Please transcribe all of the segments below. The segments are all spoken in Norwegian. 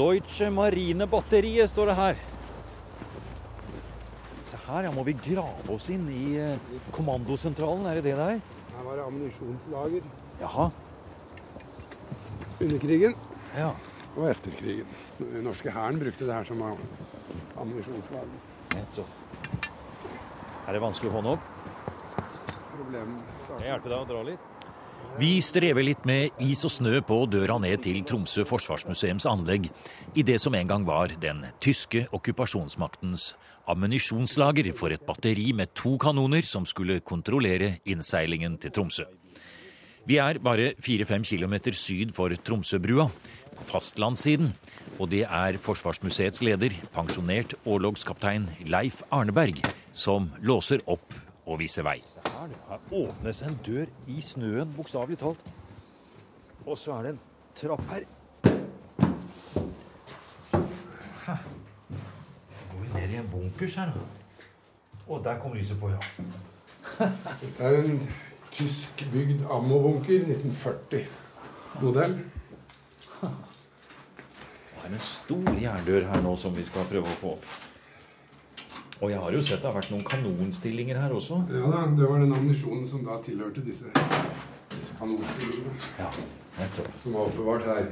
Deutsche Marinebatteriet, står det her. Se her, ja, må vi grave oss inn i eh, kommandosentralen, er det det der? Her var det ammunisjonslager Jaha. under krigen Ja. og etter krigen. Den norske hæren brukte det her som ammunisjonslager. Nettopp. Er det vanskelig å få den opp? Problemet Kan jeg hjelpe deg å dra litt? Vi strever litt med is og snø på døra ned til Tromsø forsvarsmuseums anlegg i det som en gang var den tyske okkupasjonsmaktens ammunisjonslager for et batteri med to kanoner som skulle kontrollere innseilingen til Tromsø. Vi er bare fire-fem kilometer syd for Tromsøbrua, på fastlandssiden. Og det er Forsvarsmuseets leder, pensjonert årlogskaptein Leif Arneberg, som låser opp og viser vei. Se her, åpnes en dør i snøen, bokstavelig talt. Og så er det en trapp her. Nå Går vi ned i en bunkers her? Å, der kom lyset på, ja. Det er en tysk bygd ammobunker, 1940-modell. Det er en stor jerndør her nå som vi skal prøve å få opp. Og jeg har jo sett det har vært noen kanonstillinger her også. Ja da, det var den ammunisjonen som da tilhørte disse, disse kanonstillingene, Ja, nettopp. som var oppbevart her.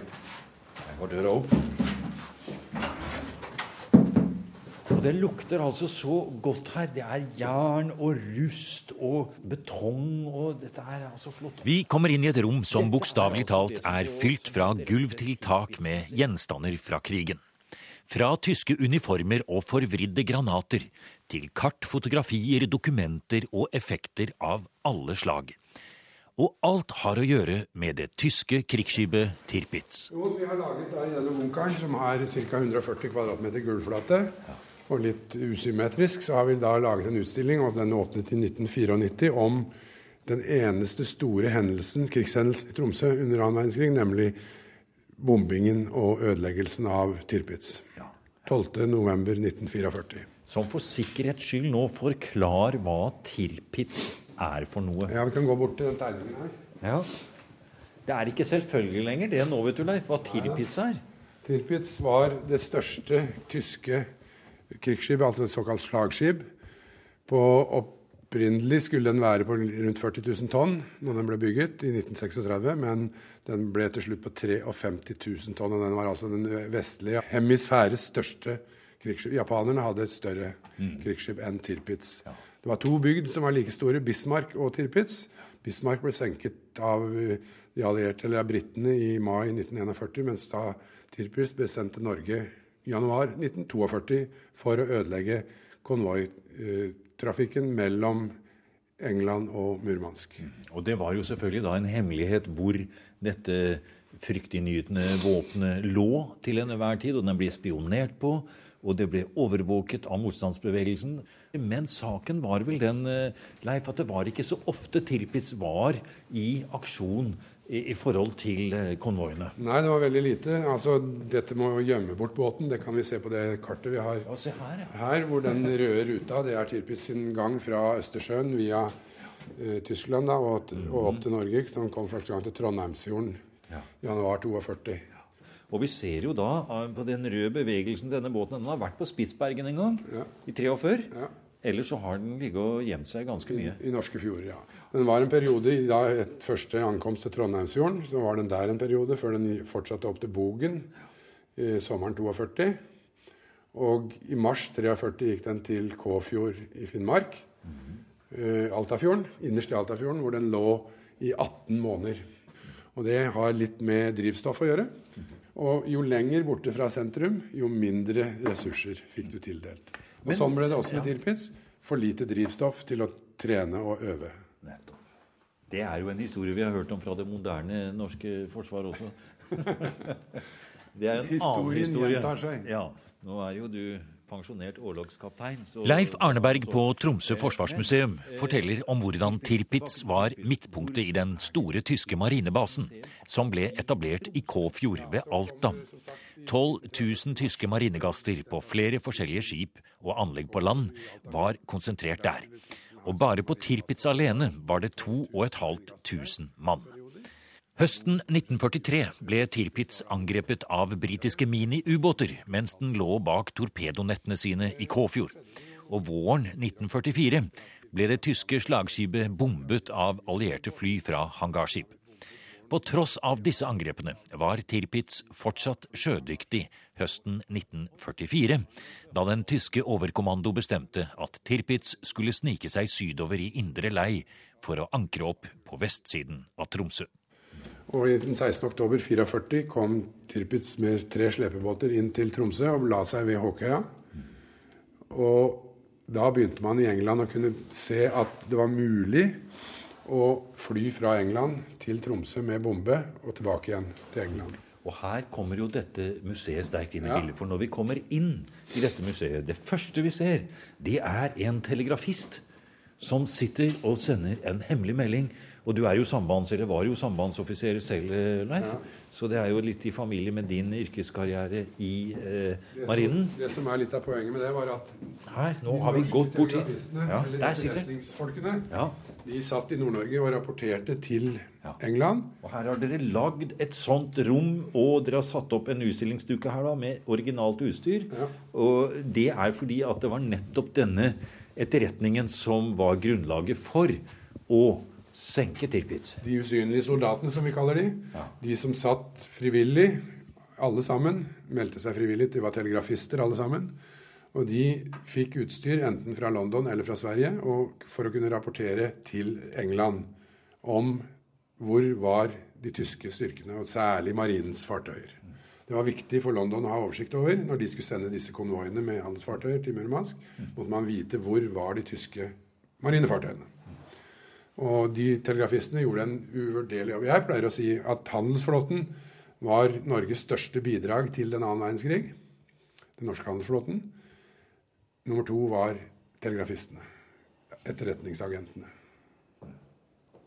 Her går døra opp. Og det lukter altså så godt her. Det er jern og rust og betong og Dette er altså flott. Vi kommer inn i et rom som bokstavelig talt er fylt fra gulv til tak med gjenstander fra krigen. Fra tyske uniformer og forvridde granater til kart, fotografier, dokumenter og effekter av alle slag. Og alt har å gjøre med det tyske krigsskipet Tirpitz. Jo, vi har laget da i denne bunkeren, som har ca. 140 kvadratmeter gulvflate, og litt usymmetrisk, så har vi da laget en utstilling, og den åpnet i 1994, om den eneste store hendelsen, krigshendelsen i Tromsø under annen verdenskrig, nemlig bombingen og ødeleggelsen av Tirpitz. 12.11.1944. Som for sikkerhets skyld nå forklar hva Tirpitz er for noe. Ja, vi kan gå bort til den tegningen her. Ja. Det er ikke selvfølgelig lenger det nå, vet du, Leif, hva Tirpitz er. Tirpitz var det største tyske krigsskipet, altså et såkalt slagskip. På Opprinnelig skulle den være på rundt 40 000 tonn når den ble bygget i 1936, men den ble til slutt på 53 000 tonn. og Den var altså den vestlige hemisfæres største krigsskip. Japanerne hadde et større krigsskip enn Tirpitz. Det var to bygd som var like store, Bismarck og Tirpitz. Bismarck ble senket av eh, de allierte, eller av britene i mai 1941, mens da Tirpitz ble sendt til Norge i januar 1942 for å ødelegge konvoitrafikken mellom England og Murmansk. Og det var jo selvfølgelig da en hemmelighet hvor dette fryktinngytende våpenet lå til enhver tid, og den ble spionert på, og det ble overvåket av motstandsbevegelsen. Men saken var vel den, eh, Leif, at det var ikke så ofte Tirpitz var i aksjon i, i forhold til eh, konvoiene. Nei, det var veldig lite. Altså, dette med å gjemme bort båten, det kan vi se på det kartet vi har Ja, se her, ja. her, hvor den røde ruta, det er Tirpitz sin gang fra Østersjøen via eh, Tyskland da, og, og opp til Norge, som kom første gang til Trondheimsfjorden Ja. januar 42. Og vi ser jo da eh, på den røde bevegelsen denne båten Den har vært på Spitsbergen en gang, Ja. i 43. Ja. Ellers så har den ligget og gjemt seg ganske mye. I norske fjorder, ja. Den var en periode i da et første ankomst til Trondheimsfjorden. Så var den der en periode, før den fortsatte opp til Bogen i sommeren 42. Og i mars 43 gikk den til Kåfjord i Finnmark. eh, Altafjorden, innerst i Altafjorden, hvor den lå i 18 måneder. Og det har litt med drivstoff å gjøre. Og jo lenger borte fra sentrum, jo mindre ressurser fikk du tildelt. Og Men- sånn ble det også med ja. Tirpitz. For lite drivstoff til å trene og øve. Nettopp. Det er jo en historie vi har hørt om fra det moderne norske forsvaret også. det er en annen historie. Historien gjentar seg. Ja, Nå er jo du Leif Arneberg på Tromsø forsvarsmuseum forteller om hvordan Tirpitz var midtpunktet i den store tyske marinebasen, som ble etablert i Kåfjord ved Alta. 12 000 tyske marinegaster på flere forskjellige skip og anlegg på land var konsentrert der. Og bare på Tirpitz alene var det 2500 mann. Høsten 1943 ble Tirpitz angrepet av britiske mini-ubåter mens den lå bak torpedonettene sine i Kåfjord. Og våren 1944 ble det tyske slagskipet bombet av allierte fly fra hangarskip. På tross av disse angrepene var Tirpitz fortsatt sjødyktig høsten 1944, da den tyske overkommando bestemte at Tirpitz skulle snike seg sydover i indre lei for å ankre opp på vestsiden av Tromsø. Og Den 16.10.44 kom Tirpitz med tre slepebåter inn til Tromsø og la seg ved Håkøya. Og da begynte man i England å kunne se at det var mulig å fly fra England til Tromsø med bombe og tilbake igjen til England. Og her kommer jo dette museet sterkt inn i ja. For når vi kommer inn i dette museet, det første vi ser, det er en telegrafist som sitter og sender en hemmelig melding og du er jo sambands, eller var jo sambandsoffiser selv, eh, Leif. Ja. Så det er jo litt i familie med din yrkeskarriere i eh, det marinen. Som, det som er litt av poenget med det, var at Her, nå har vi gått bort hit. Ja, der sitter ja. De satt i Nord-Norge og rapporterte til ja. England. Og her har dere lagd et sånt rom, og dere har satt opp en utstillingsduke her da, med originalt utstyr. Og det er fordi at det var nettopp denne etterretningen som var grunnlaget for å senke Tirpitz. De usynlige soldatene, som vi kaller de. Ja. De som satt frivillig, alle sammen. Meldte seg frivillig. De var telegrafister, alle sammen. Og de fikk utstyr enten fra London eller fra Sverige for å kunne rapportere til England om hvor var de tyske styrkene, og særlig marinens fartøyer. Det var viktig for London å ha oversikt over når de skulle sende disse konvoiene med handelsfartøyer til Murmansk. måtte man vite hvor var de tyske marinefartøyene. Og de telegrafistene gjorde en uvurderlig jobb. Jeg pleier å si at handelsflåten var Norges største bidrag til den annen verdenskrig. Den norske handelsflåten. Nummer to var telegrafistene. Etterretningsagentene.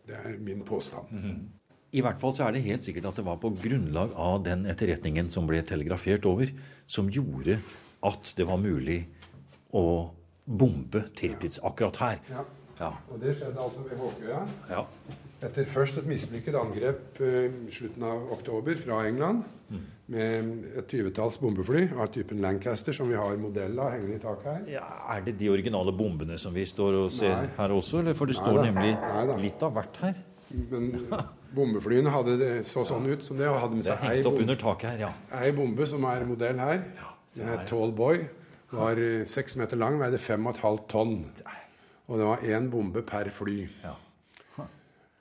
Det er min påstand. Mm -hmm. I hvert fall så er det helt sikkert at det var på grunnlag av den etterretningen som ble telegrafert over, som gjorde at det var mulig å bombe Tirpitz akkurat her. Ja. Ja. Og det skjedde altså ved Håkøya. Ja. Etter først et mislykket angrep i uh, slutten av oktober fra England mm. med et tyvetalls bombefly av typen Lancaster, som vi har modell av hengende i taket her. Ja, er det de originale bombene som vi står og ser Nei. her også? Eller? For det står nemlig litt av hvert her. Men bombeflyene hadde det, så sånn ut som det, og hadde med seg ei, bombe, her, ja. ei bombe som er modell her. Ja, den het Tall Boy. Var uh, seks meter lang, veide fem og et halvt tonn. Og det var én bombe per fly. Ja.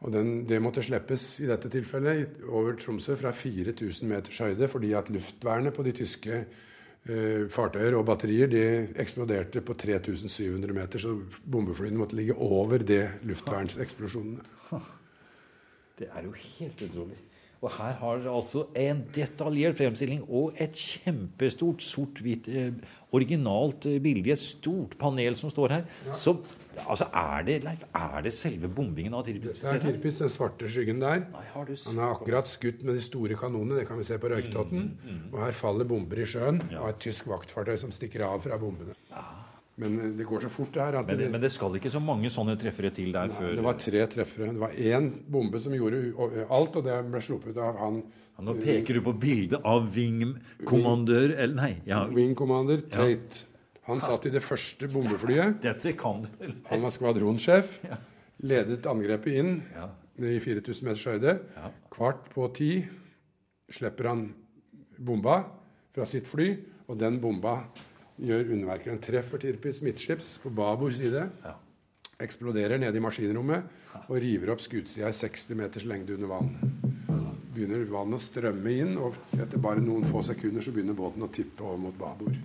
Og den, det måtte slippes i dette tilfellet over Tromsø fra 4000 meters høyde, fordi at luftvernet på de tyske eh, fartøyer og batterier de eksploderte på 3700 meter. Så bombeflyene måtte ligge over det luftvernseksplosjonene. Det er jo helt utrolig. Og her har dere altså en detaljert fremstilling og et kjempestort sort-hvitt eh, originalt eh, bilde i et stort panel som står her. Ja. Så altså, er, det, Leif, er det selve bombingen av Tirpitz? Det er Tirpitz, den svarte skyggen der. Nei, Han har akkurat skutt med de store kanonene. Det kan vi se på Røyktotten. Mm, mm, mm. Og her faller bomber i sjøen ja. av et tysk vaktfartøy som stikker av fra bombene. Ja. Men eh, det går så fort det her. Men det, men, det skal ikke så mange sånne treffere til der nei, før Det var tre treffere. Det var én bombe som gjorde alt, og det ble sluppet av han ja, Nå peker du på bildet av wing-kommandør Eller nei. Ja. Wing-kommander Tate. Han satt i det første bombeflyet. Dette kan du vel. Han var skvadronsjef. Ledet angrepet inn i 4000 meters høyde. Kvart på ti slipper han bomba fra sitt fly, og den bomba gjør underverker. Den treffer Tirpitz midtskips på babord side. Ja. Eksploderer nede i maskinrommet og river opp skutsida i 60 meters lengde under vann. Begynner vannet å strømme inn, og etter bare noen få sekunder så begynner båten å tippe over mot babord.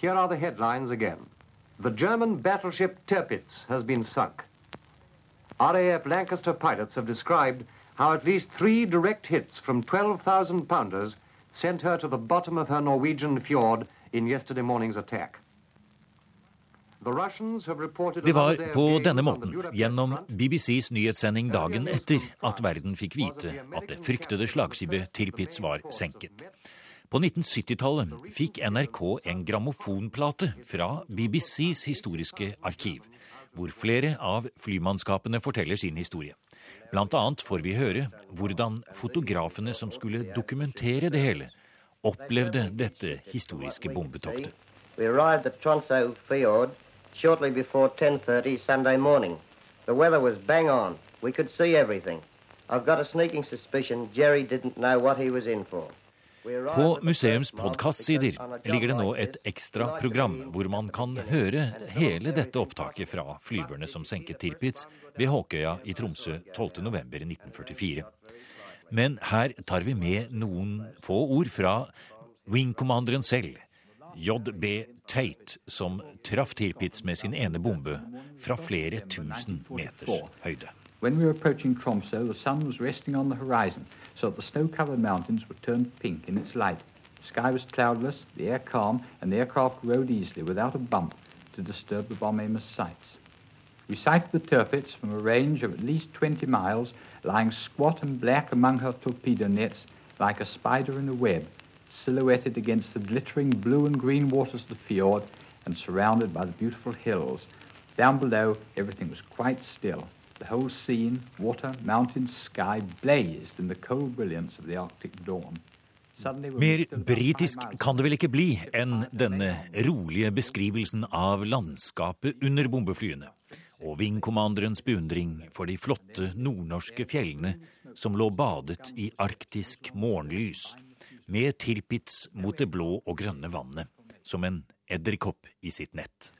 Here are the headlines again. The German battleship Tirpitz has been sunk. RAF Lancaster pilots have described how at least three direct hits from 12,000 pounders sent her to the bottom of her Norwegian fjord in yesterday morning's attack. Det var på denne måten, gjennom BBCs nyhetssending dagen etter, at verden fikk vite at det fryktede slagskipet Tirpitz var senket. På 1970-tallet fikk NRK en grammofonplate fra BBCs historiske arkiv, hvor flere av flymannskapene forteller sin historie. Blant annet får vi høre hvordan fotografene som skulle dokumentere det hele, opplevde dette historiske bombetoktet. We arrived at Tronso Fjord shortly before 10.30 Sunday morning. The weather was bang on. We could see everything. I've got a sneaking suspicion Jerry didn't know what he was in for. På museums podkastsider ligger det nå et ekstra program hvor man kan høre hele dette opptaket fra flyverne som senket Tirpitz ved Håkøya i Tromsø 12.11.1944. Men her tar vi med noen få ord fra wingkommanderen selv, JB Tate, som traff Tirpitz med sin ene bombe fra flere tusen meters høyde. When we were approaching Tromsø, the sun was resting on the horizon, so that the snow-covered mountains were turned pink in its light. The sky was cloudless, the air calm, and the aircraft rode easily without a bump to disturb the bomb aimer's sights. We sighted the Tirpitz from a range of at least 20 miles, lying squat and black among her torpedo nets, like a spider in a web, silhouetted against the glittering blue and green waters of the fjord and surrounded by the beautiful hills. Down below, everything was quite still. The whole scene, water, mountains, sky, blazed in the cold brilliance of the Arctic dawn. Mer britisk kan det vel ikke bli enn denne rolige beskrivelsen av landskapet under bombeflyene, og vingkommanderens beundring for de flotte nordnorske fjellene som lå badet i arktisk morgenlys, med Tirpitz mot det blå og grønne vannet, som en edderkopp i sitt nett.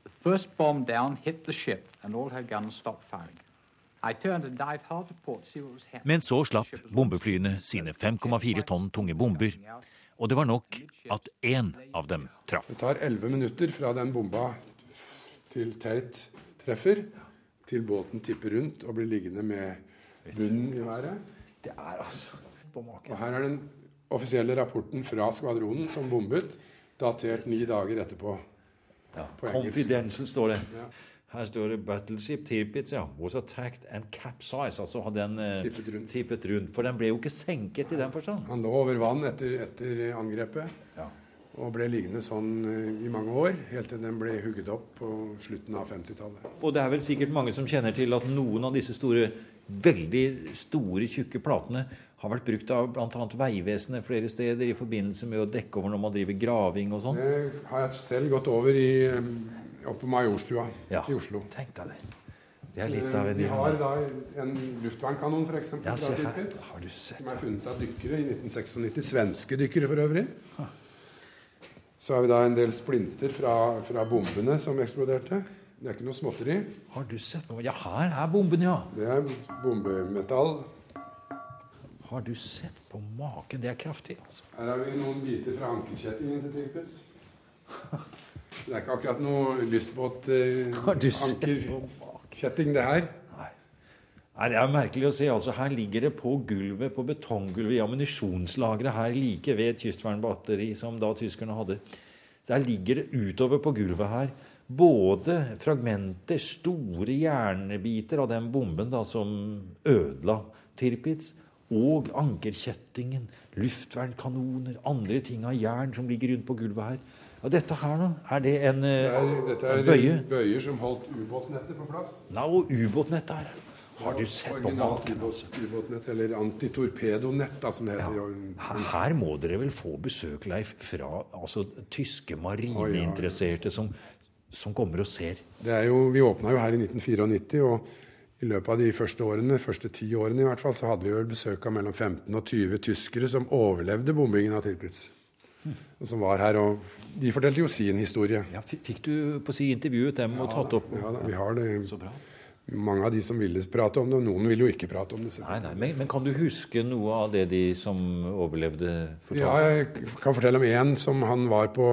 Men så slapp bombeflyene sine 5,4 tonn tunge bomber, og det var nok at én av dem traff. Det tar elleve minutter fra den bomba til Tate treffer, til båten tipper rundt og blir liggende med bunnen i været. Det er altså Og her er den offisielle rapporten fra skvadronen som bombet, datert ni dager etterpå. Ja, Confidential står det. Ja. Her står det 'Battleship Tirpitz ja, was attacked and capsized'. Altså hadde den eh, tippet, rundt. tippet rundt. For den ble jo ikke senket i den forstand. Han lå over vann etter, etter angrepet. Ja. Og ble liggende sånn eh, i mange år, helt til den ble hugget opp på slutten av 50-tallet. Og det er vel sikkert mange som kjenner til at noen av disse store, veldig store, tjukke platene har vært brukt av bl.a. Vegvesenet flere steder i forbindelse med å dekke over når man driver graving og sånn. Det har jeg selv gått over i oppe på Majorstua ja, i Oslo. Tenk deg det. Det er litt av en Vi har da en luftvernkanon, f.eks. Ja, se her. Har du sett som er funnet av dykkere i 1996. Svenske dykkere, for øvrig. Så har vi da en del splinter fra, fra bombene som eksploderte. Det er ikke noe småtteri. Har du sett noe? Ja, her er bomben, ja. Det er bombemetall. Har du sett på maken? Det er kraftig. altså. Her har vi noen biter fra ankerkjettingen til Tirpitz. Det er ikke akkurat noe lystbåtankerkjetting, eh, det her. Nei. Det er merkelig å se. altså Her ligger det på gulvet, på betonggulvet i ammunisjonslageret her like ved et kystvernbatteri som da tyskerne hadde. Der ligger det utover på gulvet her både fragmenter, store jernbiter av den bomben da som ødela Tirpitz, og ankerkjettingen, luftvernkanoner, andre ting av jern som ligger rundt på gulvet her. Og dette her, da? Er det en, det er, dette er bøye? bøyer som holdt ubåtnettet på plass. Nei, og ubåtnettet her. Har du sett på maken? Altså? Ubåtnett, eller antitorpedonett, da, som det heter. Ja. Her må dere vel få besøk, Leif, fra altså, tyske marineinteresserte som, som kommer og ser? Det er jo, vi åpna jo her i 1994. og i løpet av de første årene, første ti årene i hvert fall, så hadde vi vel besøk av mellom 15 og 20 tyskere som overlevde bombingen av Tirpitz. Og som var her, og De fortalte jo sin historie. Ja, Fikk du på si intervjuet dem og tatt opp? Ja, da, vi har det. Så bra. Mange av de som ville prate om det, og noen ville jo ikke prate om det. Nei, nei, men, men, kan du huske noe av det de som overlevde, fortalte? Ja, jeg kan fortelle om en som han var på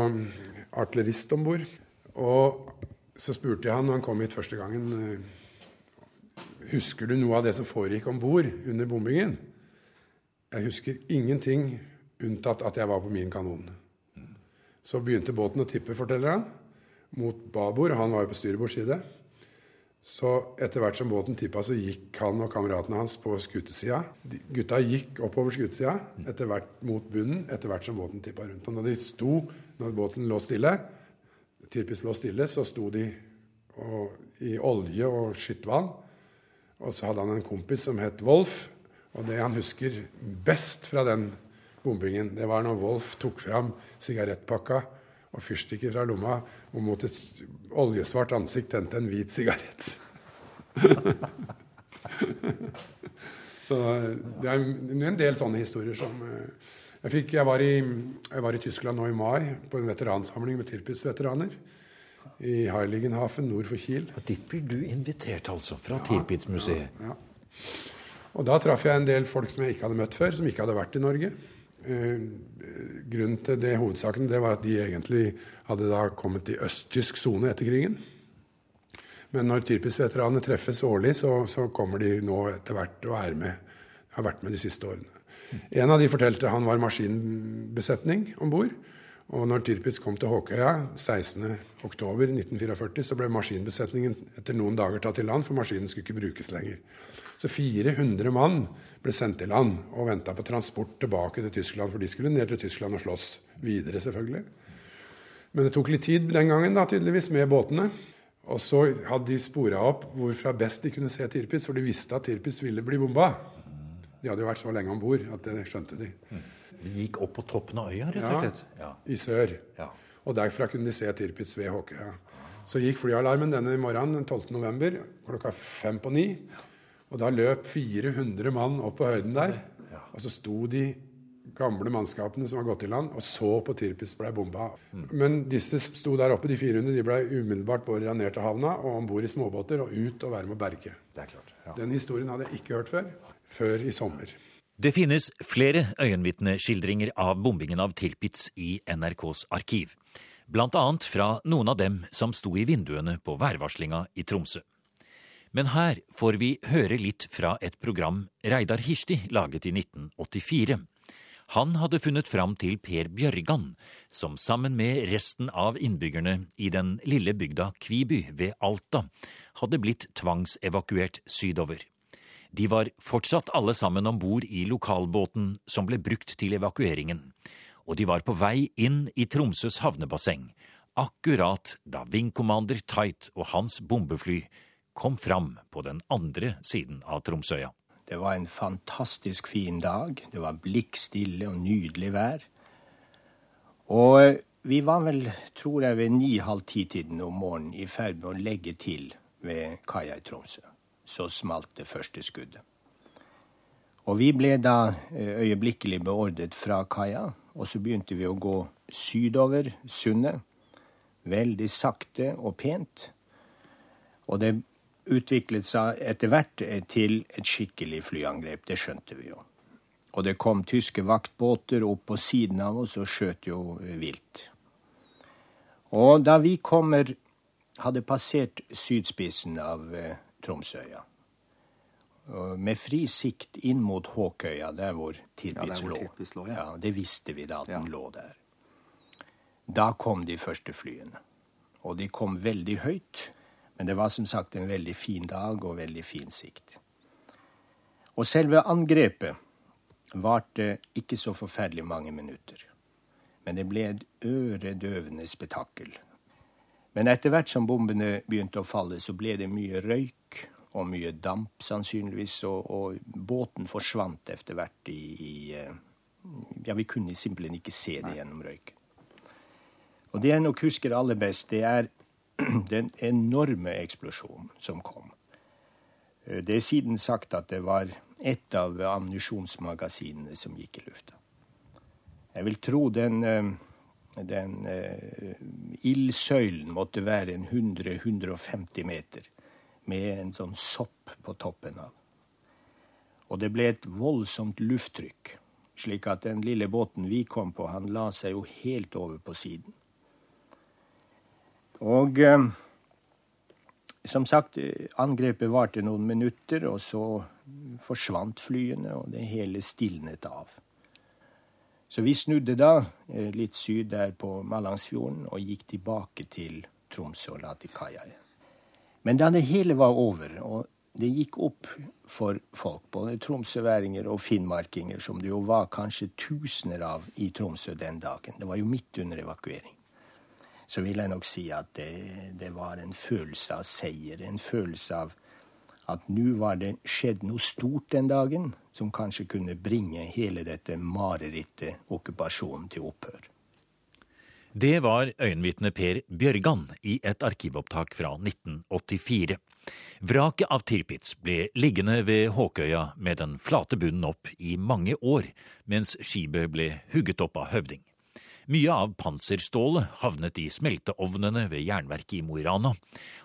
artillerist om bord. Og så spurte jeg han når han kom hit første gangen Husker du noe av det som foregikk om bord under bombingen? Jeg husker ingenting unntatt at jeg var på min kanon. Så begynte båten å tippe, forteller han, mot babord. Han var jo på styrbord side. Så etter hvert som båten tippa, så gikk han og kameratene hans på skutesida. Gutta gikk oppover skutesida etter hvert mot bunnen etter hvert som båten tippa rundt. Og når de sto, når båten lå stille, typisk lå stille, så sto de og, i olje og skittvann Og så hadde han en kompis som het Wolf. Og det han husker best fra den bombingen, det var når Wolf tok fram sigarettpakka og fyrstikker fra lomma og mot et oljesvart ansikt tente en hvit sigarett. Så det er en del sånne historier som eh, jeg, fikk, jeg, var i, jeg, var i, Tyskland nå i mai på en veteransamling med Tirpitz-veteraner. I Heiligenhafen nord for Kiel. Og dit blir du invitert, altså? Fra ja, Tirpitz-museet? Ja, ja. Og da traff jeg en del folk som jeg ikke hadde møtt før, som ikke hadde vært i Norge. Uh, grunnen til det hovedsaken det var at de egentlig hadde da kommet i østtysk sone etter krigen. Men når Tirpitz-veteranene treffes årlig, så, så, kommer de nå etter hvert og er med. Har vært med de siste årene. En av de fortalte han var maskinbesetning om bord. Og når Tirpitz kom til Håkøya 16.10.1944, så ble maskinbesetningen etter noen dager tatt i land, for maskinen skulle ikke brukes lenger. Så 400 mann ble sendt i land og venta på transport tilbake til Tyskland, for de skulle ned til Tyskland og slåss videre, selvfølgelig. Men det tok litt tid den gangen, da, tydeligvis, med båtene. Og så hadde de spora opp hvorfra best de kunne se Tirpitz, for de visste at Tirpitz ville bli bomba. De hadde jo vært så lenge om bord at det skjønte de. De gikk opp på toppen av øya, rett og slett? Ja, i sør. Ja. Og derfra kunne de se Tirpitz ved Håkøya. Så gikk flyalarmen denne morgenen den 12. november klokka fem på ni. Og da løp 400 mann opp på høyden der. Og så sto de gamle mannskapene som var gått i land, og så på Tirpitz ble bomba. Mm. Men disse sto der oppe, de 400, de ble umiddelbart båret ned til havna og om bord i småbåter og ut og være med å berge. Det er klart, ja. Den historien hadde jeg ikke hørt før. Før i sommer. Det finnes flere øyenvitneskildringer av bombingen av Tirpitz i NRKs arkiv. Blant annet fra noen av dem som sto i vinduene på værvarslinga i Tromsø. Men her får vi høre litt fra et program Reidar Hirsti laget i 1984. Han hadde funnet fram til Per Bjørgan, som sammen med resten av innbyggerne i den lille bygda Kviby ved Alta hadde blitt tvangsevakuert sydover. De var fortsatt alle sammen om bord i lokalbåten som ble brukt til evakueringen, og de var på vei inn i Tromsøs havnebasseng, akkurat da vingkommander Teit og hans bombefly kom fram på den andre siden av Tromsøya. Det var en fantastisk fin dag. Det var blikkstille og nydelig vær. Og vi var vel, tror jeg, ved ni-halv ti-tiden om morgenen i ferd med å legge til ved kaia i Tromsø. Så smalt det første skuddet. Og vi ble da eh, øyeblikkelig beordret fra kaia, og så begynte vi å gå sydover sundet. Veldig sakte og pent. Og det utviklet seg etter hvert til et skikkelig flyangrep. Det skjønte vi jo. Og det kom tyske vaktbåter opp på siden av oss og skjøt jo vilt. Og da vi kommer hadde passert sydspissen av eh, Tromsøya, med fri sikt inn mot Håkøya, der hvor Tirpitz lå. lå ja. ja. Det visste vi da at den lå der. Da kom de første flyene. Og de kom veldig høyt. Men det var som sagt en veldig fin dag og veldig fin sikt. Og selve angrepet varte ikke så forferdelig mange minutter. Men det ble et øredøvende spetakkel. Men etter hvert som bombene begynte å falle, så ble det mye røyk og mye damp, sannsynligvis, og, og båten forsvant etter hvert i, i, eh, Ja, vi kunne simpelthen ikke se det gjennom røyken. Og det jeg nok husker aller best, det er den enorme eksplosjonen som kom. Eh, det er siden sagt at det var et av ammunisjonsmagasinene som gikk i lufta. Jeg vil tro den, eh, den eh, ildsøylen måtte være en 100-150 meter, med en sånn sopp på toppen av. Og det ble et voldsomt lufttrykk, slik at den lille båten vi kom på, han la seg jo helt over på siden. Og eh, som sagt, angrepet varte noen minutter, og så forsvant flyene, og det hele stilnet av. Så vi snudde da eh, litt syd der på Mallangsfjorden og gikk tilbake til Tromsø og la til kaia. Men da det hele var over, og det gikk opp for folk, både tromsøværinger og finnmarkinger, som det jo var kanskje tusener av i Tromsø den dagen, det var jo midt under evakuering, så vil jeg nok si at det, det var en følelse av seier. En følelse av at nå var det skjedd noe stort den dagen som kanskje kunne bringe hele dette marerittet okkupasjonen til opphør. Det var øyenvitne Per Bjørgan i et arkivopptak fra 1984. Vraket av Tirpitz ble liggende ved Håkøya med den flate bunnen opp i mange år, mens skipet ble hugget opp av høvding. Mye av panserstålet havnet i smelteovnene ved jernverket i Mo i Rana,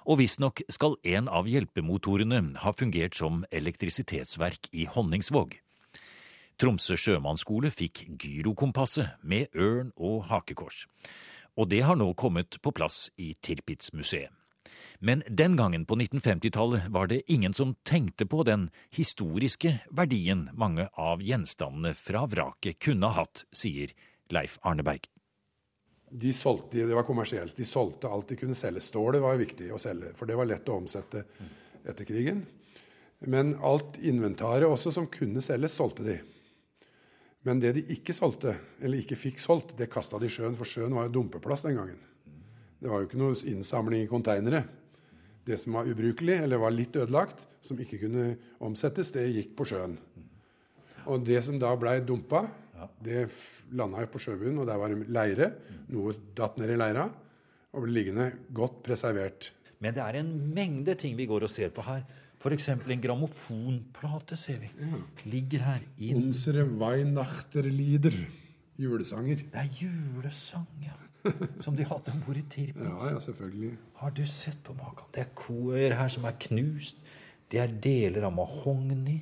og visstnok skal en av hjelpemotorene ha fungert som elektrisitetsverk i Honningsvåg. Tromsø sjømannsskole fikk gyrokompasset med ørn og hakekors, og det har nå kommet på plass i Tirpitz-museet. Men den gangen på 1950-tallet var det ingen som tenkte på den historiske verdien mange av gjenstandene fra vraket kunne ha hatt, sier Leif Arneberg de solgte, det var kommersielt. De solgte alt de kunne selge. Stålet var viktig å selge, for det var lett å omsette etter krigen. Men alt inventaret også som kunne selges, solgte de. Men det de ikke solgte, eller ikke fikk solgt, det kasta de i sjøen, for sjøen var jo dumpeplass den gangen. Det var jo ikke noe innsamling i konteinere. Det som var ubrukelig, eller var litt ødelagt, som ikke kunne omsettes, det gikk på sjøen. Og det som da blei dumpa, ja. Det landa jo på sjøbunnen, og der var det leire. Noe datt ned i leira og ble liggende godt preservert. Men det er en mengde ting vi går og ser på her. F.eks. en grammofonplate ser vi. Ja. Ligger her. Inn. Unsere Weihnachterlieder. Julesanger. Det er julesang, ja. Som de hadde om bord i Tirpitz. Ja, ja, selvfølgelig. Har du sett på maken? Det er koøyer her som er knust. Det er deler av mahogni.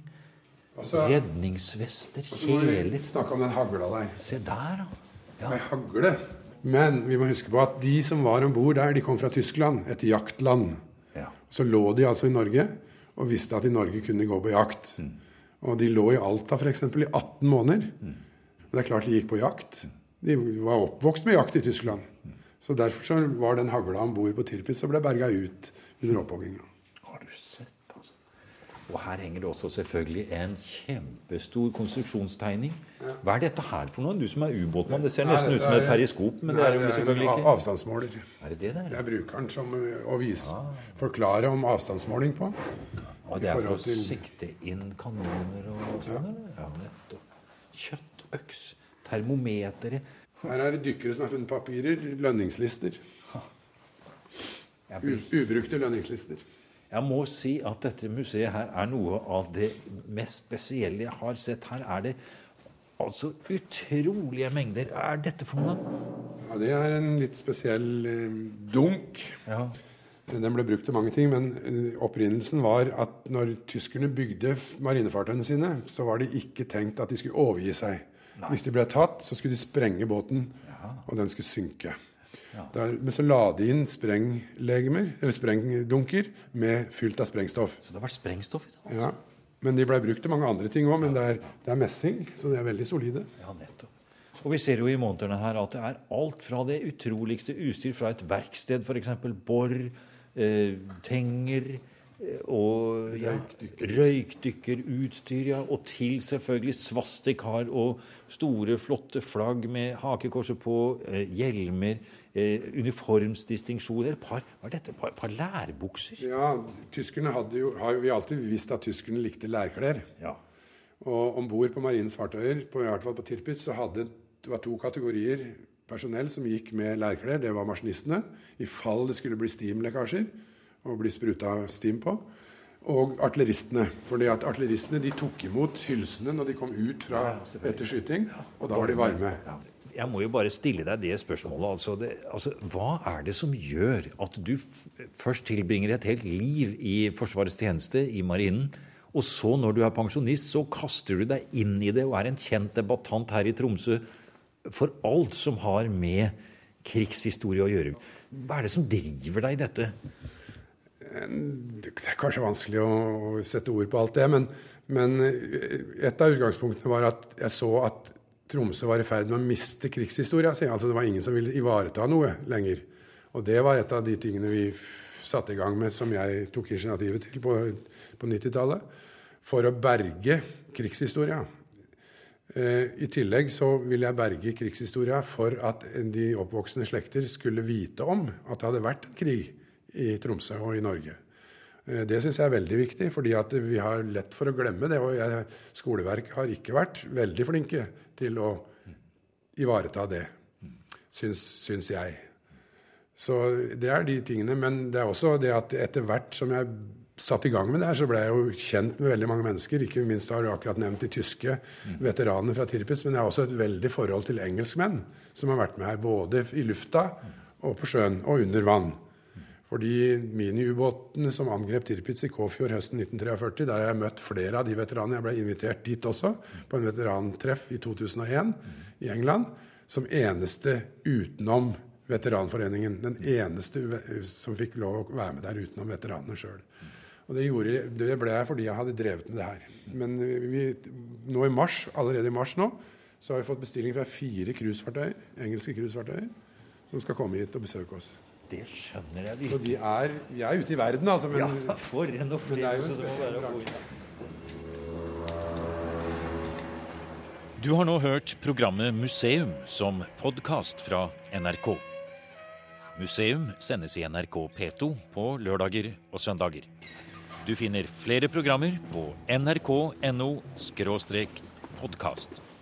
Altså, Redningsvester, kjeler Snakka om den hagla der. Se der. Ja. Ei hagle. Men vi må huske på at de som var om bord der, de kom fra Tyskland, et jaktland. Ja. Så lå de altså i Norge og visste at i Norge kunne gå på jakt. Mm. Og de lå i Alta f.eks. i 18 måneder. Mm. Det er klart de gikk på jakt. De var oppvokst med jakt i Tyskland. Mm. Så derfor så var den hagla om bord på Tirpitz og ble berga ut under opphogginga. Og her henger det også selvfølgelig en kjempestor konstruksjonstegning. Hva er dette her for noe? Du som er ubåtmann. Det ser nesten ut som et periskop, men det er jo selvfølgelig ikke. Avstandsmåler. Er det det der? Det er brukeren som å vise, ah. forklare om avstandsmåling på. Og det er for å sikte inn kanoner og sånn? Ja. ja. Kjøttøks. Termometere. Her er det dykkere som har funnet papirer. Lønningslister. Ubrukte lønningslister. Jeg må si at dette museet her er noe av det mest spesielle jeg har sett. Her er det altså utrolige mengder. Hva er dette for noe? Ja, Det er en litt spesiell eh, dunk. Ja. Den ble brukt til mange ting, men eh, opprinnelsen var at når tyskerne bygde marinefartøyene sine, så var det ikke tenkt at de skulle overgi seg. Nei. Hvis de ble tatt, så skulle de sprenge båten, ja. og den skulle synke. Der, men så la de inn sprenglegemer, eller sprengdunker med fylt av sprengstoff. Så det har vært sprengstoff i det? Altså. Ja. Men de ble brukt til mange andre ting òg. Men det er, det er, messing, så de er veldig solide. Ja, nettopp. Og vi ser jo i montrene her at det er alt fra det utroligste utstyr fra et verksted, f.eks. bor, eh, tenger eh, og ja, røykdykkerutstyr, ja, og til selvfølgelig svastikar og store, flotte flagg med hakekorset på, eh, hjelmer, eh, uniformsdistinksjoner. Par, var dette et par, par, lærbukser? Ja, tyskerne jo, har jo vi alltid visst at tyskerne likte lærklær. Ja. Og om bord på marinens fartøyer, på, i hvert fall på Tirpitz, så hadde det var to kategorier personell som gikk med lærklær. Det var maskinistene, i fall det skulle bli stimlekkasjer og bli spruta stim på. Og artilleristene. fordi at Artilleristene de tok imot hylsene når de kom ut fra ja, etter skyting, og da var de varme. Jeg må jo bare stille deg det spørsmålet. Altså, det, altså, hva er det som gjør at du først tilbringer et helt liv i Forsvarets tjeneste, i Marinen, og så, når du er pensjonist, så kaster du deg inn i det og er en kjent debattant her i Tromsø for alt som har med krigshistorie å gjøre. Hva er det som driver deg i dette? Det er kanskje vanskelig å sette ord på alt det, men, men et av utgangspunktene var at jeg så at Tromsø var i ferd med å miste krigshistoria si. Altså det var ingen som ville ivareta noe lenger. Og det var et av de tingene vi satte i gang med, som jeg tok initiativet til på, på 90-tallet. For å berge krigshistoria. Eh, I tillegg så ville jeg berge krigshistoria for at de oppvoksende slekter skulle vite om at det hadde vært en krig i Tromsø og i Norge. Eh, det syns jeg er veldig viktig, fordi vi har lett for å glemme det. Og jeg, skoleverket har ikke vært veldig flinke til å ivareta det, syns, syns jeg. Så det er de tingene. Men det er også det at etter hvert som jeg satte i gang med det her, så ble jeg jo kjent med veldig mange mennesker. Ikke minst har du akkurat nevnt de tyske veteranene fra Tirpitz. Men jeg har også et veldig forhold til engelskmenn som har vært med her. Både i lufta og på sjøen og under vann. Fordi miniubåtene som angrep Tirpitz i Kåfjord høsten 1943, der har jeg møtt flere av de veteranene. Jeg ble invitert dit også, på en veterantreff i 2001 i England, som eneste utenom Veteranforeningen. Den eneste som fikk lov å være med der utenom veteranene sjøl. Og det, gjorde, det, ble jeg fordi jeg hadde drevet med det her. Men vi, nå i mars, allerede i mars nå, så har vi fått bestilling fra fire cruisefartøyer, engelske cruisefartøyer som skal komme hit og besøke oss. Det skjønner jeg virkelig. Så de er, vi er ute i verden, altså. Men, ja, for en opplevelse det må være å Du har nå hørt programmet Museum som podkast fra NRK. Museum sendes i NRK P2 på lørdager og søndager. Du finner flere programmer på nrk.no podkast.